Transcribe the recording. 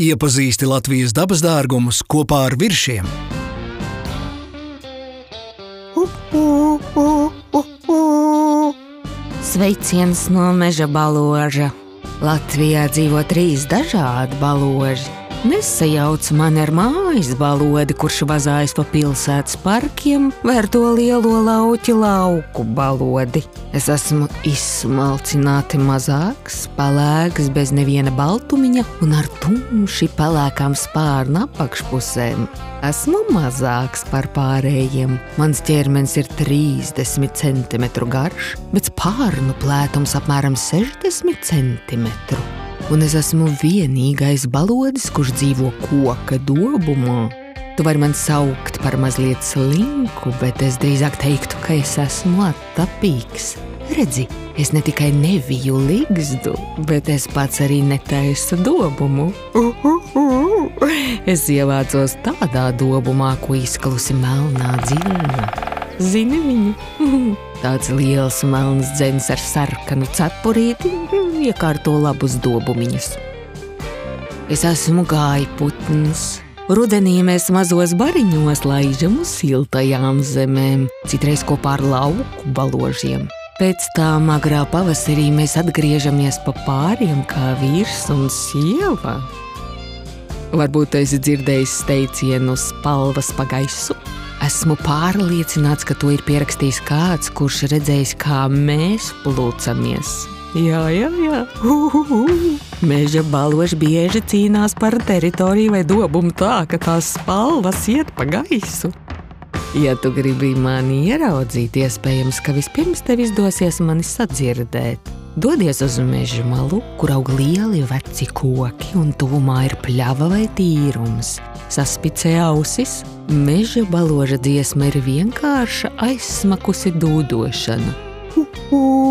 Iepazīsti Latvijas dabas dārgumus kopā ar viršiem. Sveiciens no meža baloža. Latvijā dzīvo trīs dažādi baloži. Nesajauc man ar mājas balodi, kurš vazājas pa pilsētas parkiem, vai ar to lielo lauķu lauku balodi. Es esmu izsmalcināti mazāks, palēks, bez neviena baltumiņa un ar tumši pelēkām spārnu apakšpusēm. Esmu mazāks par pārējiem. Mans ķermenis ir 30 cm garš, bet spārnu plētums apmēram 60 cm un es esmu vienīgais balodis, kurš dzīvo koka dobumā. Tu vari mani saukt par mazliet slinku, bet es drīzāk teiktu, ka es esmu attapīgs. Redzi, es ne tikai neviju ligzdu, bet es pats arī netaisu dobumu. Uh, uh, uh. Es ievācos tādā dobumā, ko izklusi melnā dzīve. Zini viņu? Tāds liels melns dzens ar sarkanu cepurīti iekārto labus dobumiņus. Es esmu gājputns. Rudenī mēs mazos bariņos laižam uz siltajām zemēm, citreiz kopā ar lauku baložiem. Pēc tam agrā pavasarī mēs atgriežamies pa pāriem kā vīrs un sieva. Varbūt esi dzirdējis teicienu spalvas pa gaisu. Esmu pārliecināts, ka to ir pierakstījis kāds, kurš redzējis, kā mēs plūcamies. Jā, jā, jā. Uhuhu. Meža baloši bieži cīnās par teritoriju vai dobumu tā, ka tās spalvas iet pa gaisu. Ja tu gribi mani ieraudzīt, iespējams, ka vispirms tev izdosies mani sadzirdēt. Dodies uz meža malu, kur aug lieli veci koki un tuvumā ir pļava vai tīrums. Saspicē ausis, meža baloža dziesma ir vienkārša aizsmakusi dūdošana. Ooh.